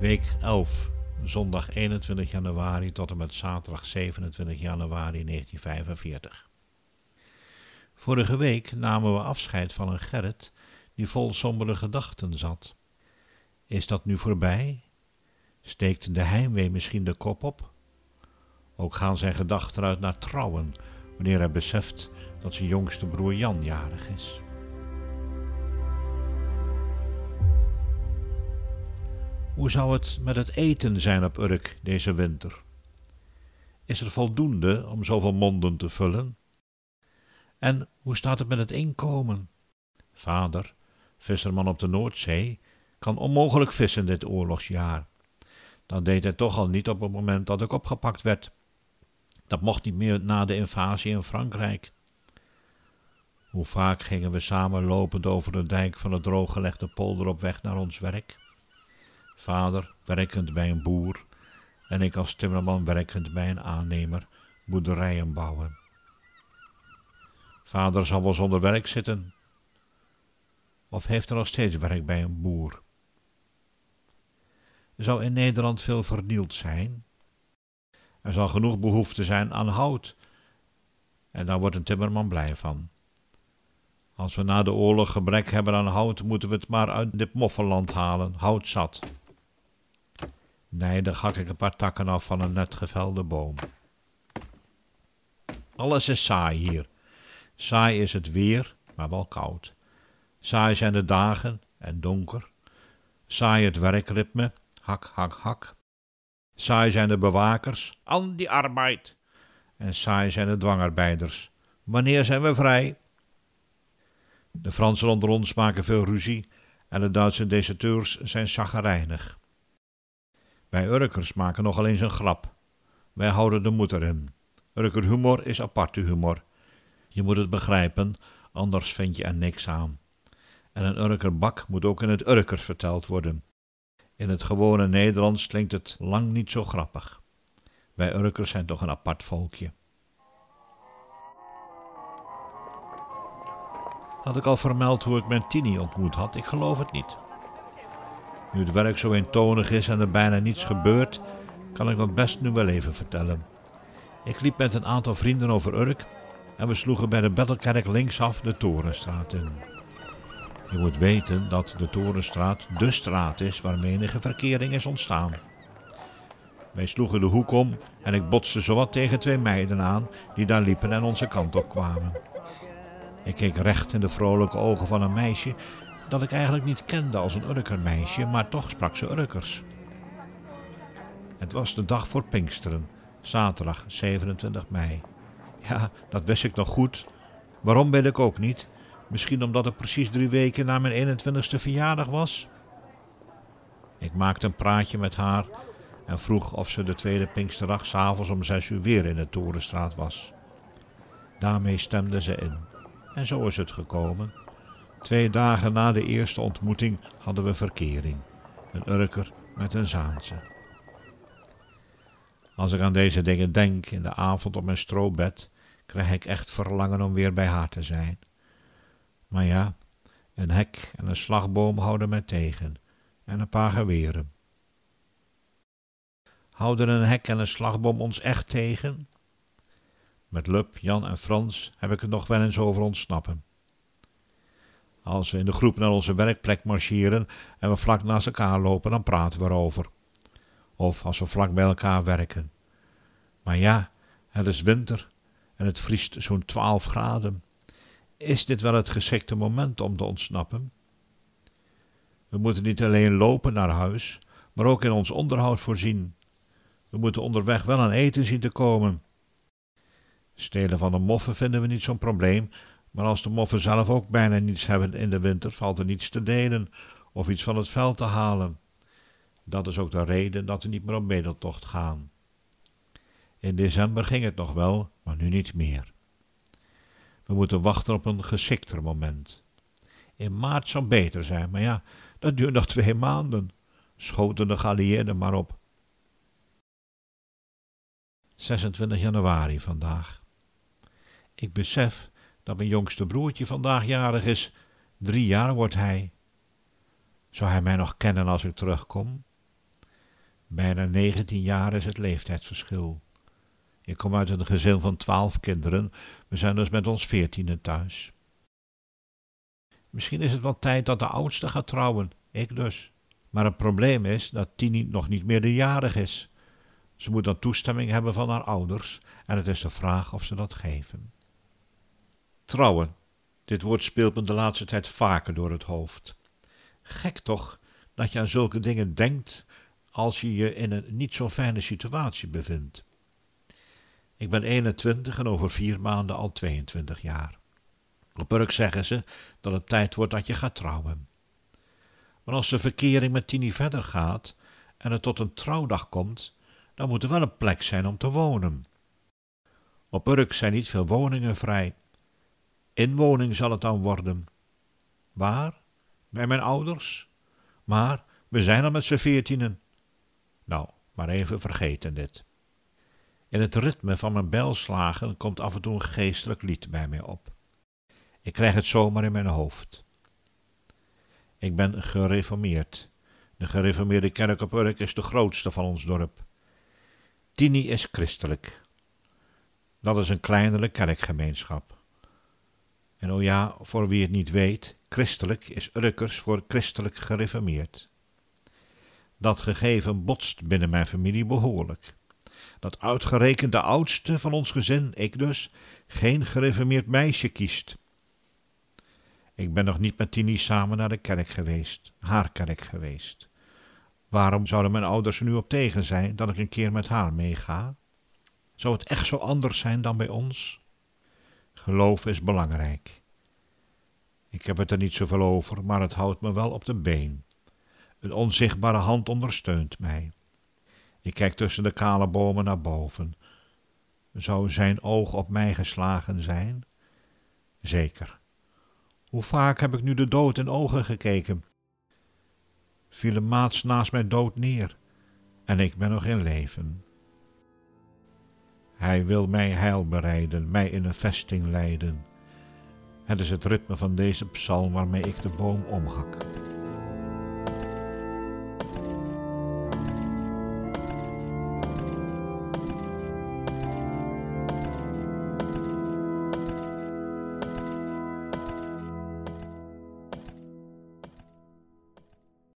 Week 11, zondag 21 januari tot en met zaterdag 27 januari 1945. Vorige week namen we afscheid van een Gerrit die vol sombere gedachten zat. Is dat nu voorbij? Steekt de heimwee misschien de kop op? Ook gaan zijn gedachten uit naar trouwen, wanneer hij beseft dat zijn jongste broer Jan jarig is. Hoe zou het met het eten zijn op Urk deze winter? Is er voldoende om zoveel monden te vullen? En hoe staat het met het inkomen? Vader, visserman op de Noordzee, kan onmogelijk vissen dit oorlogsjaar. Dat deed hij toch al niet op het moment dat ik opgepakt werd. Dat mocht niet meer na de invasie in Frankrijk. Hoe vaak gingen we samen lopend over de dijk van het drooggelegde polder op weg naar ons werk? Vader werkend bij een boer en ik als timmerman werkend bij een aannemer boerderijen bouwen. Vader zal wel zonder werk zitten, of heeft er nog steeds werk bij een boer? Er zou in Nederland veel vernield zijn. Er zal genoeg behoefte zijn aan hout, en daar wordt een timmerman blij van. Als we na de oorlog gebrek hebben aan hout, moeten we het maar uit dit moffenland halen, hout zat. Nee, hak ik een paar takken af van een net gevelde boom. Alles is saai hier. Saai is het weer, maar wel koud. Saai zijn de dagen en donker. Saai het werkritme, hak, hak, hak. Saai zijn de bewakers, aan die arbeid. En saai zijn de dwangarbeiders. Wanneer zijn we vrij? De Fransen onder ons maken veel ruzie en de Duitse deserteurs zijn chagrijnig. Wij Urkers maken nogal eens een grap. Wij houden de moed erin. Urker humor is aparte humor. Je moet het begrijpen, anders vind je er niks aan. En een Urkerbak moet ook in het Urkers verteld worden. In het gewone Nederlands klinkt het lang niet zo grappig. Wij Urkers zijn toch een apart volkje. Had ik al vermeld hoe ik mijn Tini ontmoet had? Ik geloof het niet. Nu het werk zo eentonig is en er bijna niets gebeurt, kan ik dat best nu wel even vertellen. Ik liep met een aantal vrienden over Urk en we sloegen bij de Bettelkerk linksaf de Torenstraat in. Je moet weten dat de Torenstraat de straat is waar menige verkering is ontstaan. Wij sloegen de hoek om en ik botste zowat tegen twee meiden aan die daar liepen en onze kant op kwamen. Ik keek recht in de vrolijke ogen van een meisje dat ik eigenlijk niet kende als een Urkermeisje, maar toch sprak ze Urkers. Het was de dag voor Pinksteren, zaterdag 27 mei. Ja, dat wist ik nog goed. Waarom weet ik ook niet. Misschien omdat het precies drie weken na mijn 21ste verjaardag was. Ik maakte een praatje met haar en vroeg of ze de tweede Pinksterdag s'avonds om zes uur weer in de Torenstraat was. Daarmee stemde ze in. En zo is het gekomen. Twee dagen na de eerste ontmoeting hadden we verkering. Een Urker met een Zaanse. Als ik aan deze dingen denk in de avond op mijn strobed, krijg ik echt verlangen om weer bij haar te zijn. Maar ja, een hek en een slagboom houden mij tegen, en een paar geweren. Houden een hek en een slagboom ons echt tegen? Met Lup, Jan en Frans heb ik het nog wel eens over ontsnappen. Als we in de groep naar onze werkplek marcheren en we vlak naast elkaar lopen, dan praten we erover. Of als we vlak bij elkaar werken. Maar ja, het is winter en het vriest zo'n twaalf graden. Is dit wel het geschikte moment om te ontsnappen? We moeten niet alleen lopen naar huis, maar ook in ons onderhoud voorzien. We moeten onderweg wel aan eten zien te komen. Stelen van de moffen vinden we niet zo'n probleem, maar als de moffen zelf ook bijna niets hebben in de winter, valt er niets te delen of iets van het veld te halen. Dat is ook de reden dat we niet meer op bedeltocht gaan. In december ging het nog wel, maar nu niet meer. We moeten wachten op een geschikter moment. In maart zou beter zijn, maar ja, dat duurt nog twee maanden. Schoten de geallieerden maar op. 26 januari vandaag. Ik besef dat mijn jongste broertje vandaag jarig is. Drie jaar wordt hij. Zou hij mij nog kennen als ik terugkom? Bijna 19 jaar is het leeftijdsverschil. Ik kom uit een gezin van twaalf kinderen, we zijn dus met ons veertienen thuis. Misschien is het wel tijd dat de oudste gaat trouwen, ik dus. Maar het probleem is dat Tini nog niet meerderjarig is. Ze moet dan toestemming hebben van haar ouders en het is de vraag of ze dat geven. Trouwen. Dit woord speelt me de laatste tijd vaker door het hoofd. Gek toch dat je aan zulke dingen denkt als je je in een niet zo fijne situatie bevindt. Ik ben 21 en over vier maanden al 22 jaar. Op Urk zeggen ze dat het tijd wordt dat je gaat trouwen. Maar als de verkering met Tini verder gaat en het tot een trouwdag komt, dan moet er wel een plek zijn om te wonen. Op Urk zijn niet veel woningen vrij. Inwoning zal het dan worden. Waar? Bij mijn ouders? Maar we zijn al met z'n veertienen. Nou, maar even vergeten dit. In het ritme van mijn belslagen komt af en toe een geestelijk lied bij mij op. Ik krijg het zomaar in mijn hoofd. Ik ben gereformeerd. De gereformeerde kerk op Urk is de grootste van ons dorp. Tini is christelijk. Dat is een kleinere kerkgemeenschap. En oh ja, voor wie het niet weet, christelijk is Urkers voor christelijk gereformeerd. Dat gegeven botst binnen mijn familie behoorlijk. Dat uitgerekend de oudste van ons gezin, ik dus, geen gereformeerd meisje kiest. Ik ben nog niet met Tini samen naar de kerk geweest, haar kerk geweest. Waarom zouden mijn ouders er nu op tegen zijn dat ik een keer met haar meega? Zou het echt zo anders zijn dan bij ons? Geloof is belangrijk. Ik heb het er niet zoveel over, maar het houdt me wel op de been. Een onzichtbare hand ondersteunt mij. Ik kijk tussen de kale bomen naar boven. Zou zijn oog op mij geslagen zijn? Zeker. Hoe vaak heb ik nu de dood in ogen gekeken? Viel een maats naast mij dood neer en ik ben nog in leven. Hij wil mij heil bereiden, mij in een vesting leiden. Het is het ritme van deze psalm waarmee ik de boom omhak.